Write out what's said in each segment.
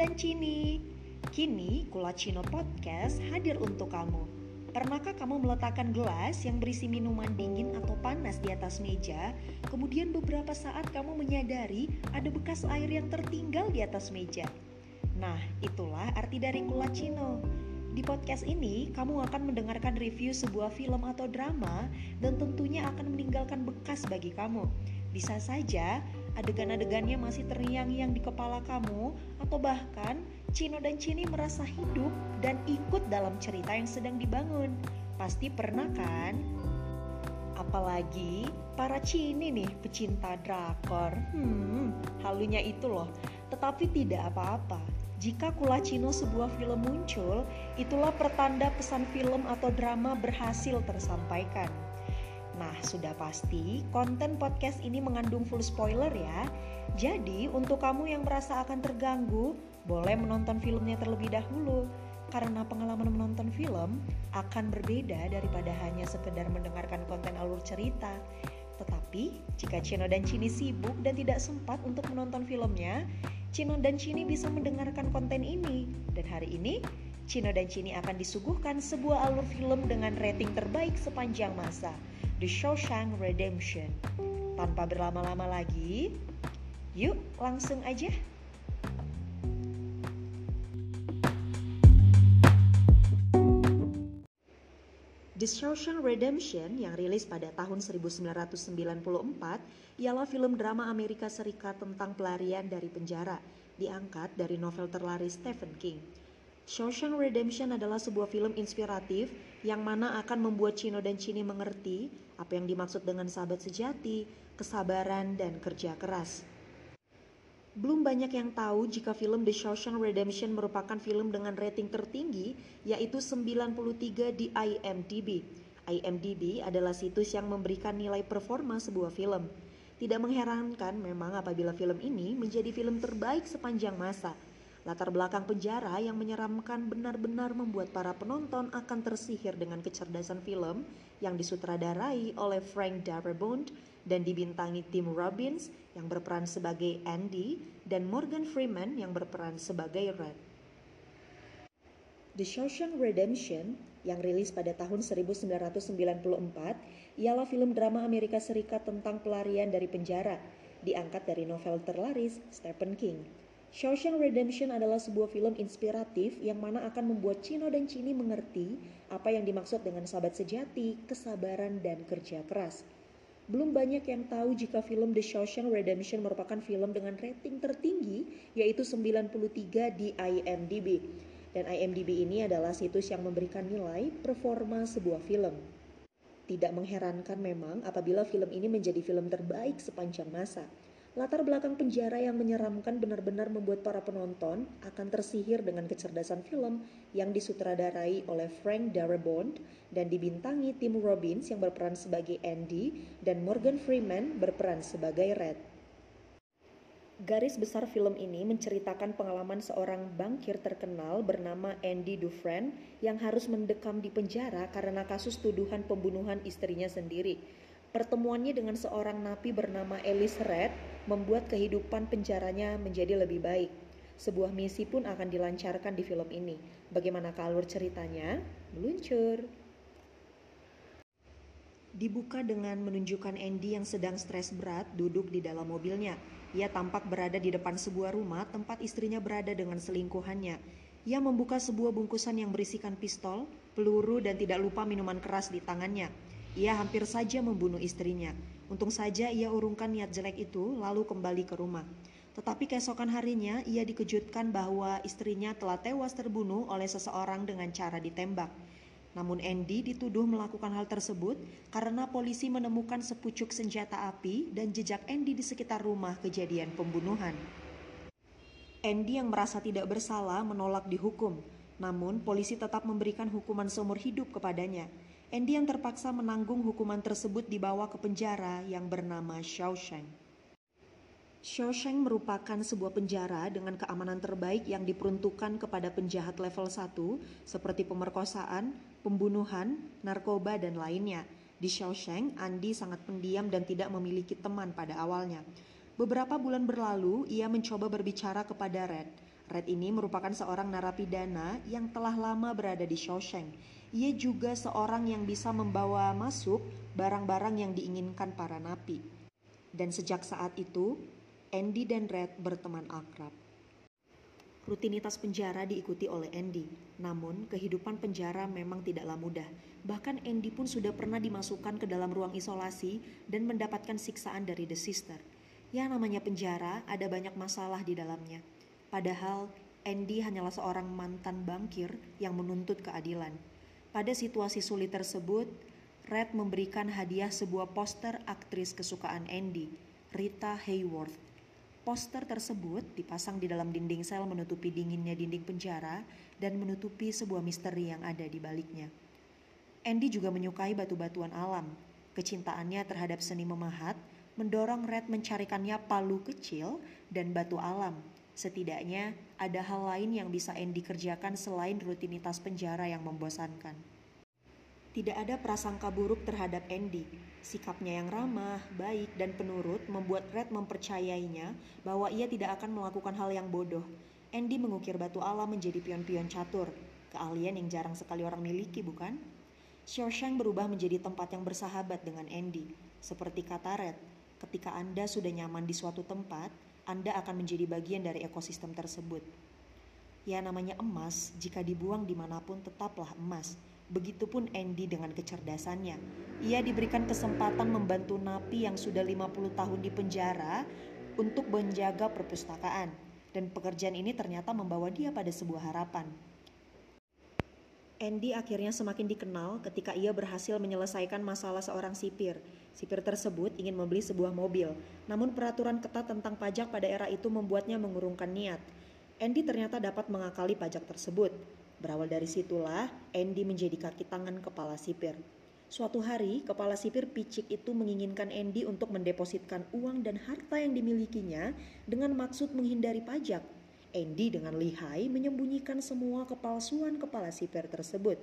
dan Cini. Kini Kulacino Podcast hadir untuk kamu. Pernahkah kamu meletakkan gelas yang berisi minuman dingin atau panas di atas meja, kemudian beberapa saat kamu menyadari ada bekas air yang tertinggal di atas meja? Nah, itulah arti dari Kulacino. Di podcast ini, kamu akan mendengarkan review sebuah film atau drama dan tentunya akan meninggalkan bekas bagi kamu. Bisa saja adegan-adegannya masih terngiang-ngiang di kepala kamu atau bahkan Cino dan Cini merasa hidup dan ikut dalam cerita yang sedang dibangun. Pasti pernah kan? Apalagi para Cini nih pecinta drakor. Hmm, halunya itu loh. Tetapi tidak apa-apa. Jika Kula Cino sebuah film muncul, itulah pertanda pesan film atau drama berhasil tersampaikan. Nah, sudah pasti konten podcast ini mengandung full spoiler ya. Jadi, untuk kamu yang merasa akan terganggu, boleh menonton filmnya terlebih dahulu. Karena pengalaman menonton film akan berbeda daripada hanya sekedar mendengarkan konten alur cerita. Tetapi, jika Cino dan Cini sibuk dan tidak sempat untuk menonton filmnya, Cino dan Cini bisa mendengarkan konten ini. Dan hari ini, Cino dan Cini akan disuguhkan sebuah alur film dengan rating terbaik sepanjang masa. The Shawshank Redemption. Tanpa berlama-lama lagi, yuk langsung aja. The Shawshank Redemption yang rilis pada tahun 1994 ialah film drama Amerika Serikat tentang pelarian dari penjara, diangkat dari novel terlaris Stephen King. Shawshank Redemption adalah sebuah film inspiratif yang mana akan membuat Chino dan Chini mengerti apa yang dimaksud dengan sahabat sejati, kesabaran, dan kerja keras. Belum banyak yang tahu jika film The Shawshank Redemption merupakan film dengan rating tertinggi yaitu 93 di IMDb. IMDb adalah situs yang memberikan nilai performa sebuah film. Tidak mengherankan memang apabila film ini menjadi film terbaik sepanjang masa – Latar belakang penjara yang menyeramkan benar-benar membuat para penonton akan tersihir dengan kecerdasan film yang disutradarai oleh Frank Darabont dan dibintangi Tim Robbins yang berperan sebagai Andy dan Morgan Freeman yang berperan sebagai Red. The Shawshank Redemption yang rilis pada tahun 1994 ialah film drama Amerika Serikat tentang pelarian dari penjara, diangkat dari novel terlaris Stephen King. Shawshank Redemption adalah sebuah film inspiratif yang mana akan membuat Cino dan Cini mengerti apa yang dimaksud dengan sahabat sejati, kesabaran, dan kerja keras. Belum banyak yang tahu jika film The Shawshank Redemption merupakan film dengan rating tertinggi yaitu 93 di IMDb. Dan IMDb ini adalah situs yang memberikan nilai performa sebuah film. Tidak mengherankan memang apabila film ini menjadi film terbaik sepanjang masa. Latar belakang penjara yang menyeramkan benar-benar membuat para penonton akan tersihir dengan kecerdasan film yang disutradarai oleh Frank Darabont dan dibintangi Tim Robbins yang berperan sebagai Andy dan Morgan Freeman berperan sebagai Red. Garis besar film ini menceritakan pengalaman seorang bankir terkenal bernama Andy Dufresne yang harus mendekam di penjara karena kasus tuduhan pembunuhan istrinya sendiri. Pertemuannya dengan seorang napi bernama Alice Red membuat kehidupan penjaranya menjadi lebih baik. Sebuah misi pun akan dilancarkan di film ini. Bagaimana alur ceritanya? Meluncur. Dibuka dengan menunjukkan Andy yang sedang stres berat duduk di dalam mobilnya. Ia tampak berada di depan sebuah rumah tempat istrinya berada dengan selingkuhannya. Ia membuka sebuah bungkusan yang berisikan pistol, peluru, dan tidak lupa minuman keras di tangannya. Ia hampir saja membunuh istrinya. Untung saja ia urungkan niat jelek itu lalu kembali ke rumah. Tetapi keesokan harinya ia dikejutkan bahwa istrinya telah tewas terbunuh oleh seseorang dengan cara ditembak. Namun Andy dituduh melakukan hal tersebut karena polisi menemukan sepucuk senjata api dan jejak Andy di sekitar rumah kejadian pembunuhan. Andy yang merasa tidak bersalah menolak dihukum, namun polisi tetap memberikan hukuman seumur hidup kepadanya. Andy yang terpaksa menanggung hukuman tersebut dibawa ke penjara yang bernama Shawshank. Shawshank merupakan sebuah penjara dengan keamanan terbaik yang diperuntukkan kepada penjahat level 1 seperti pemerkosaan, pembunuhan, narkoba, dan lainnya. Di Shawshank, Andy sangat pendiam dan tidak memiliki teman pada awalnya. Beberapa bulan berlalu, ia mencoba berbicara kepada Red. Red ini merupakan seorang narapidana yang telah lama berada di Shawshank. Ia juga seorang yang bisa membawa masuk barang-barang yang diinginkan para napi. Dan sejak saat itu, Andy dan Red berteman akrab. Rutinitas penjara diikuti oleh Andy, namun kehidupan penjara memang tidaklah mudah. Bahkan Andy pun sudah pernah dimasukkan ke dalam ruang isolasi dan mendapatkan siksaan dari The Sister. Ya namanya penjara, ada banyak masalah di dalamnya. Padahal Andy hanyalah seorang mantan bankir yang menuntut keadilan. Pada situasi sulit tersebut, Red memberikan hadiah sebuah poster aktris kesukaan Andy, Rita Hayworth Poster tersebut dipasang di dalam dinding sel menutupi dinginnya dinding penjara dan menutupi sebuah misteri yang ada di baliknya. Andy juga menyukai batu-batuan alam. Kecintaannya terhadap seni memahat mendorong Red mencarikannya palu kecil dan batu alam. Setidaknya ada hal lain yang bisa Andy kerjakan selain rutinitas penjara yang membosankan. Tidak ada prasangka buruk terhadap Andy. Sikapnya yang ramah, baik, dan penurut membuat Red mempercayainya bahwa ia tidak akan melakukan hal yang bodoh. Andy mengukir batu alam menjadi pion-pion catur, keahlian yang jarang sekali orang miliki, bukan? Shawshank berubah menjadi tempat yang bersahabat dengan Andy. Seperti kata Red, ketika Anda sudah nyaman di suatu tempat, Anda akan menjadi bagian dari ekosistem tersebut. Ya namanya emas, jika dibuang di mana pun tetaplah emas Begitupun Andy dengan kecerdasannya. Ia diberikan kesempatan membantu napi yang sudah 50 tahun di penjara untuk menjaga perpustakaan. Dan pekerjaan ini ternyata membawa dia pada sebuah harapan. Andy akhirnya semakin dikenal ketika ia berhasil menyelesaikan masalah seorang sipir. Sipir tersebut ingin membeli sebuah mobil, namun peraturan ketat tentang pajak pada era itu membuatnya mengurungkan niat. Andy ternyata dapat mengakali pajak tersebut. Berawal dari situlah Andy menjadi kaki tangan kepala sipir. Suatu hari, kepala sipir picik itu menginginkan Andy untuk mendepositkan uang dan harta yang dimilikinya dengan maksud menghindari pajak. Andy dengan lihai menyembunyikan semua kepalsuan kepala sipir tersebut.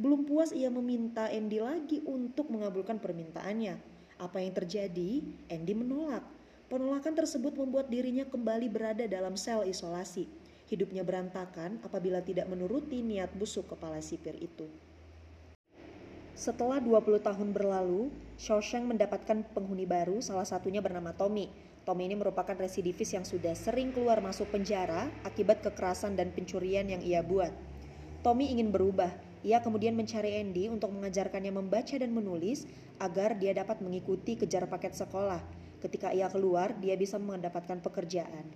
Belum puas ia meminta Andy lagi untuk mengabulkan permintaannya. Apa yang terjadi? Andy menolak. Penolakan tersebut membuat dirinya kembali berada dalam sel isolasi. Hidupnya berantakan apabila tidak menuruti niat busuk kepala sipir itu. Setelah 20 tahun berlalu, Shawshank mendapatkan penghuni baru, salah satunya bernama Tommy. Tommy ini merupakan residivis yang sudah sering keluar masuk penjara akibat kekerasan dan pencurian yang ia buat. Tommy ingin berubah. Ia kemudian mencari Andy untuk mengajarkannya membaca dan menulis agar dia dapat mengikuti kejar paket sekolah. Ketika ia keluar, dia bisa mendapatkan pekerjaan.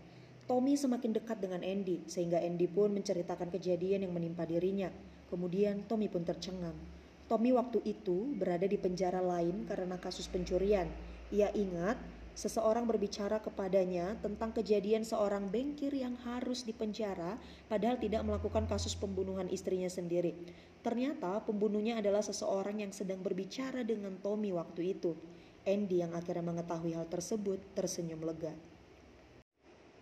Tommy semakin dekat dengan Andy, sehingga Andy pun menceritakan kejadian yang menimpa dirinya. Kemudian Tommy pun tercengang. Tommy waktu itu berada di penjara lain karena kasus pencurian. Ia ingat seseorang berbicara kepadanya tentang kejadian seorang bengkir yang harus dipenjara padahal tidak melakukan kasus pembunuhan istrinya sendiri. Ternyata pembunuhnya adalah seseorang yang sedang berbicara dengan Tommy waktu itu. Andy yang akhirnya mengetahui hal tersebut tersenyum lega.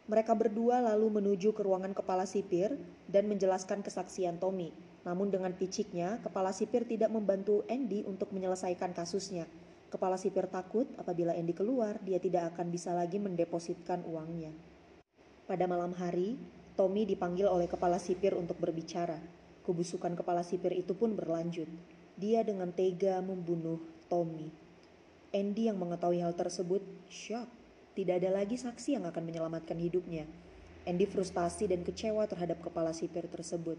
Mereka berdua lalu menuju ke ruangan kepala sipir dan menjelaskan kesaksian Tommy. Namun dengan piciknya, kepala sipir tidak membantu Andy untuk menyelesaikan kasusnya. Kepala sipir takut apabila Andy keluar, dia tidak akan bisa lagi mendepositkan uangnya. Pada malam hari, Tommy dipanggil oleh kepala sipir untuk berbicara. Kebusukan kepala sipir itu pun berlanjut. Dia dengan tega membunuh Tommy. Andy yang mengetahui hal tersebut shock tidak ada lagi saksi yang akan menyelamatkan hidupnya. Andy frustasi dan kecewa terhadap kepala sipir tersebut.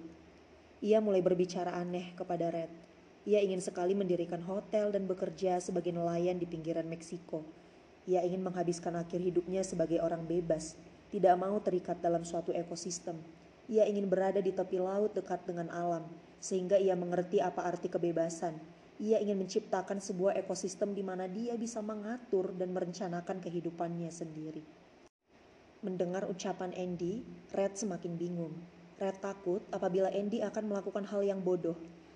Ia mulai berbicara aneh kepada Red. Ia ingin sekali mendirikan hotel dan bekerja sebagai nelayan di pinggiran Meksiko. Ia ingin menghabiskan akhir hidupnya sebagai orang bebas, tidak mau terikat dalam suatu ekosistem. Ia ingin berada di tepi laut dekat dengan alam, sehingga ia mengerti apa arti kebebasan ia ingin menciptakan sebuah ekosistem di mana dia bisa mengatur dan merencanakan kehidupannya sendiri. Mendengar ucapan Andy, Red semakin bingung. Red takut apabila Andy akan melakukan hal yang bodoh.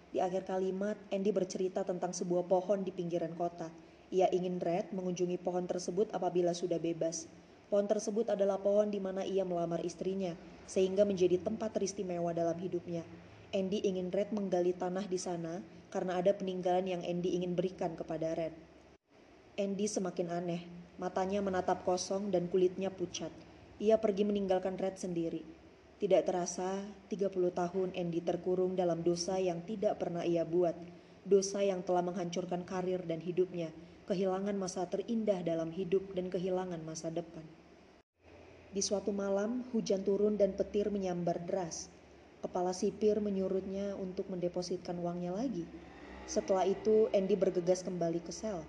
Di akhir kalimat, Andy bercerita tentang sebuah pohon di pinggiran kota. Ia ingin Red mengunjungi pohon tersebut apabila sudah bebas. Pohon tersebut adalah pohon di mana ia melamar istrinya, sehingga menjadi tempat teristimewa dalam hidupnya. Andy ingin Red menggali tanah di sana karena ada peninggalan yang Andy ingin berikan kepada Red. Andy semakin aneh, matanya menatap kosong dan kulitnya pucat. Ia pergi meninggalkan Red sendiri. Tidak terasa, 30 tahun Andy terkurung dalam dosa yang tidak pernah ia buat. Dosa yang telah menghancurkan karir dan hidupnya, kehilangan masa terindah dalam hidup dan kehilangan masa depan. Di suatu malam, hujan turun dan petir menyambar deras. Kepala sipir menyurutnya untuk mendepositkan uangnya lagi. Setelah itu, Andy bergegas kembali ke sel.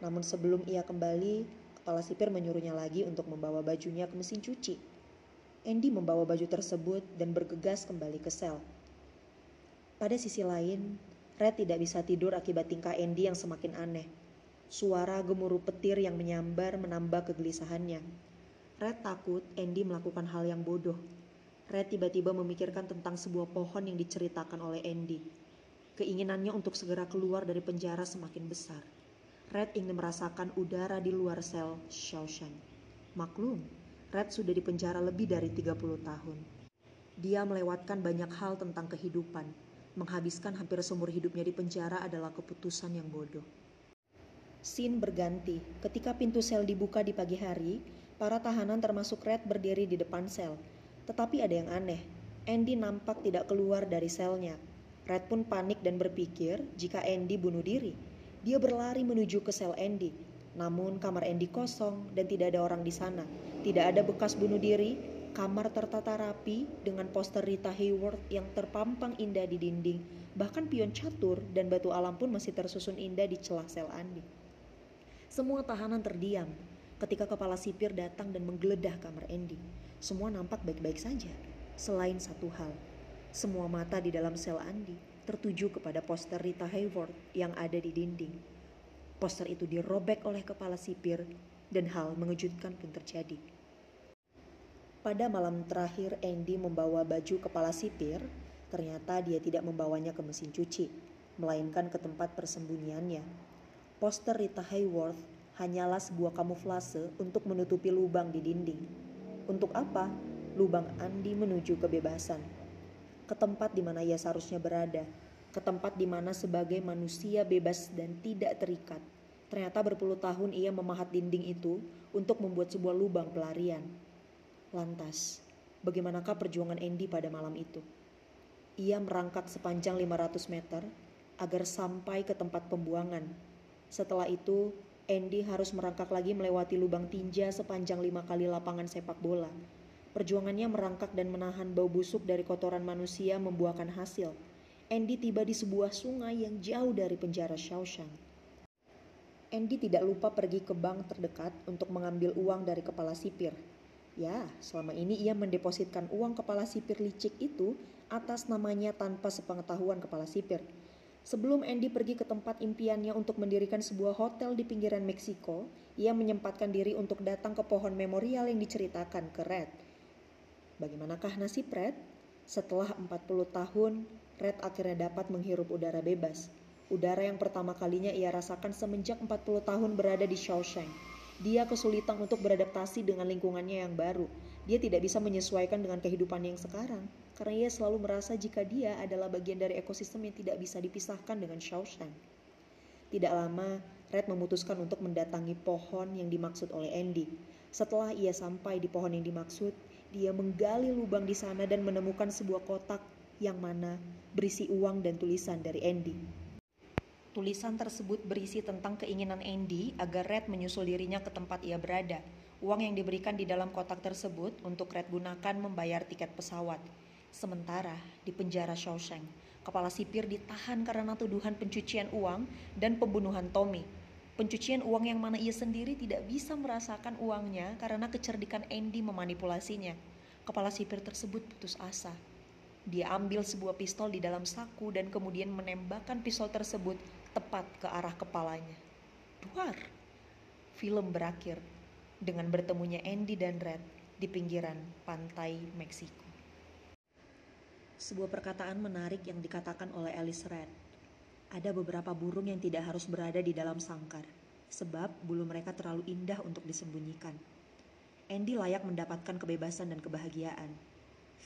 Namun sebelum ia kembali, kepala sipir menyuruhnya lagi untuk membawa bajunya ke mesin cuci. Andy membawa baju tersebut dan bergegas kembali ke sel. Pada sisi lain, Red tidak bisa tidur akibat tingkah Andy yang semakin aneh. Suara gemuruh petir yang menyambar menambah kegelisahannya. Red takut Andy melakukan hal yang bodoh. Red tiba-tiba memikirkan tentang sebuah pohon yang diceritakan oleh Andy. Keinginannya untuk segera keluar dari penjara semakin besar. Red ingin merasakan udara di luar sel Shawshank. Maklum, Red sudah dipenjara lebih dari 30 tahun. Dia melewatkan banyak hal tentang kehidupan. Menghabiskan hampir seumur hidupnya di penjara adalah keputusan yang bodoh. Scene berganti. Ketika pintu sel dibuka di pagi hari, para tahanan termasuk Red berdiri di depan sel. Tetapi ada yang aneh. Andy nampak tidak keluar dari selnya. Red pun panik dan berpikir jika Andy bunuh diri. Dia berlari menuju ke sel Andy, namun kamar Andy kosong dan tidak ada orang di sana. Tidak ada bekas bunuh diri, kamar tertata rapi dengan poster Rita Hayworth yang terpampang indah di dinding. Bahkan pion catur dan batu alam pun masih tersusun indah di celah sel Andy. Semua tahanan terdiam ketika kepala sipir datang dan menggeledah kamar Andy. Semua nampak baik-baik saja, selain satu hal. Semua mata di dalam sel Andy tertuju kepada poster Rita Hayworth yang ada di dinding. Poster itu dirobek oleh kepala sipir dan hal mengejutkan pun terjadi. Pada malam terakhir Andy membawa baju kepala sipir, ternyata dia tidak membawanya ke mesin cuci, melainkan ke tempat persembunyiannya. Poster Rita Hayworth hanyalah sebuah kamuflase untuk menutupi lubang di dinding. Untuk apa? Lubang Andy menuju kebebasan. Ke tempat di mana ia seharusnya berada, ke tempat di mana sebagai manusia bebas dan tidak terikat. Ternyata berpuluh tahun ia memahat dinding itu untuk membuat sebuah lubang pelarian. Lantas, bagaimanakah perjuangan Andy pada malam itu? Ia merangkak sepanjang 500 meter agar sampai ke tempat pembuangan. Setelah itu, Andy harus merangkak lagi melewati lubang tinja sepanjang lima kali lapangan sepak bola. Perjuangannya merangkak dan menahan bau busuk dari kotoran manusia membuahkan hasil – Andy tiba di sebuah sungai yang jauh dari penjara Shawshank. Andy tidak lupa pergi ke bank terdekat untuk mengambil uang dari kepala sipir. Ya, selama ini ia mendepositkan uang kepala sipir licik itu atas namanya tanpa sepengetahuan kepala sipir. Sebelum Andy pergi ke tempat impiannya untuk mendirikan sebuah hotel di pinggiran Meksiko, ia menyempatkan diri untuk datang ke pohon memorial yang diceritakan ke Red. Bagaimanakah nasib Red? Setelah 40 tahun, Red akhirnya dapat menghirup udara bebas. Udara yang pertama kalinya ia rasakan semenjak 40 tahun berada di Shawshank. Dia kesulitan untuk beradaptasi dengan lingkungannya yang baru. Dia tidak bisa menyesuaikan dengan kehidupan yang sekarang, karena ia selalu merasa jika dia adalah bagian dari ekosistem yang tidak bisa dipisahkan dengan Shawshank. Tidak lama, Red memutuskan untuk mendatangi pohon yang dimaksud oleh Andy. Setelah ia sampai di pohon yang dimaksud, dia menggali lubang di sana dan menemukan sebuah kotak yang mana berisi uang dan tulisan dari Andy. Tulisan tersebut berisi tentang keinginan Andy agar Red menyusul dirinya ke tempat ia berada. Uang yang diberikan di dalam kotak tersebut untuk Red gunakan membayar tiket pesawat. Sementara di penjara Shawshank, kepala sipir ditahan karena tuduhan pencucian uang dan pembunuhan Tommy. Pencucian uang yang mana ia sendiri tidak bisa merasakan uangnya karena kecerdikan Andy memanipulasinya. Kepala sipir tersebut putus asa dia ambil sebuah pistol di dalam saku dan kemudian menembakkan pistol tersebut tepat ke arah kepalanya. Duar. Film berakhir dengan bertemunya Andy dan Red di pinggiran pantai Meksiko. Sebuah perkataan menarik yang dikatakan oleh Alice Red. Ada beberapa burung yang tidak harus berada di dalam sangkar, sebab bulu mereka terlalu indah untuk disembunyikan. Andy layak mendapatkan kebebasan dan kebahagiaan,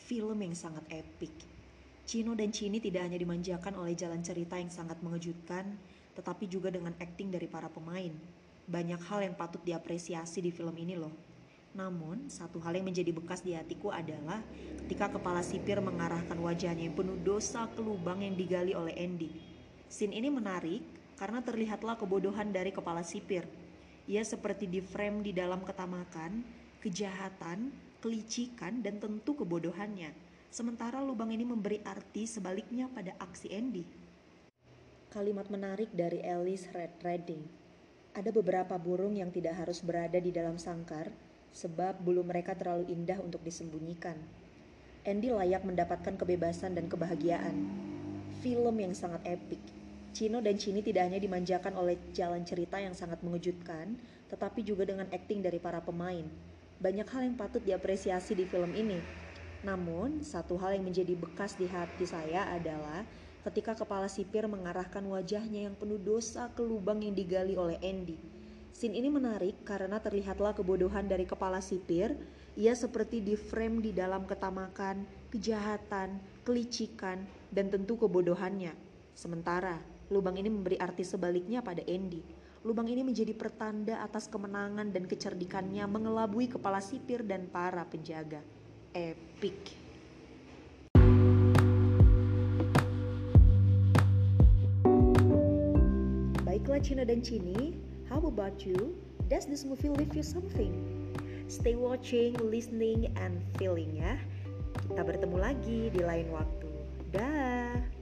film yang sangat epik. Chino dan Chini tidak hanya dimanjakan oleh jalan cerita yang sangat mengejutkan, tetapi juga dengan akting dari para pemain. Banyak hal yang patut diapresiasi di film ini loh. Namun, satu hal yang menjadi bekas di hatiku adalah ketika kepala sipir mengarahkan wajahnya yang penuh dosa ke lubang yang digali oleh Andy. Scene ini menarik karena terlihatlah kebodohan dari kepala sipir. Ia seperti di frame di dalam ketamakan, kejahatan, kelicikan, dan tentu kebodohannya. Sementara lubang ini memberi arti sebaliknya pada aksi Andy. Kalimat menarik dari Alice Red Redding. Ada beberapa burung yang tidak harus berada di dalam sangkar, sebab bulu mereka terlalu indah untuk disembunyikan. Andy layak mendapatkan kebebasan dan kebahagiaan. Film yang sangat epik. Chino dan Chini tidak hanya dimanjakan oleh jalan cerita yang sangat mengejutkan, tetapi juga dengan akting dari para pemain. Banyak hal yang patut diapresiasi di film ini. Namun, satu hal yang menjadi bekas di hati saya adalah ketika kepala sipir mengarahkan wajahnya yang penuh dosa ke lubang yang digali oleh Andy. Scene ini menarik karena terlihatlah kebodohan dari kepala sipir. Ia seperti di frame di dalam ketamakan, kejahatan, kelicikan, dan tentu kebodohannya. Sementara, lubang ini memberi arti sebaliknya pada Andy. Lubang ini menjadi pertanda atas kemenangan dan kecerdikannya mengelabui kepala sipir dan para penjaga. Epic. Baiklah Cina dan Cini, How about you? Does this movie leave you something? Stay watching, listening, and feeling ya. Kita bertemu lagi di lain waktu. Dah.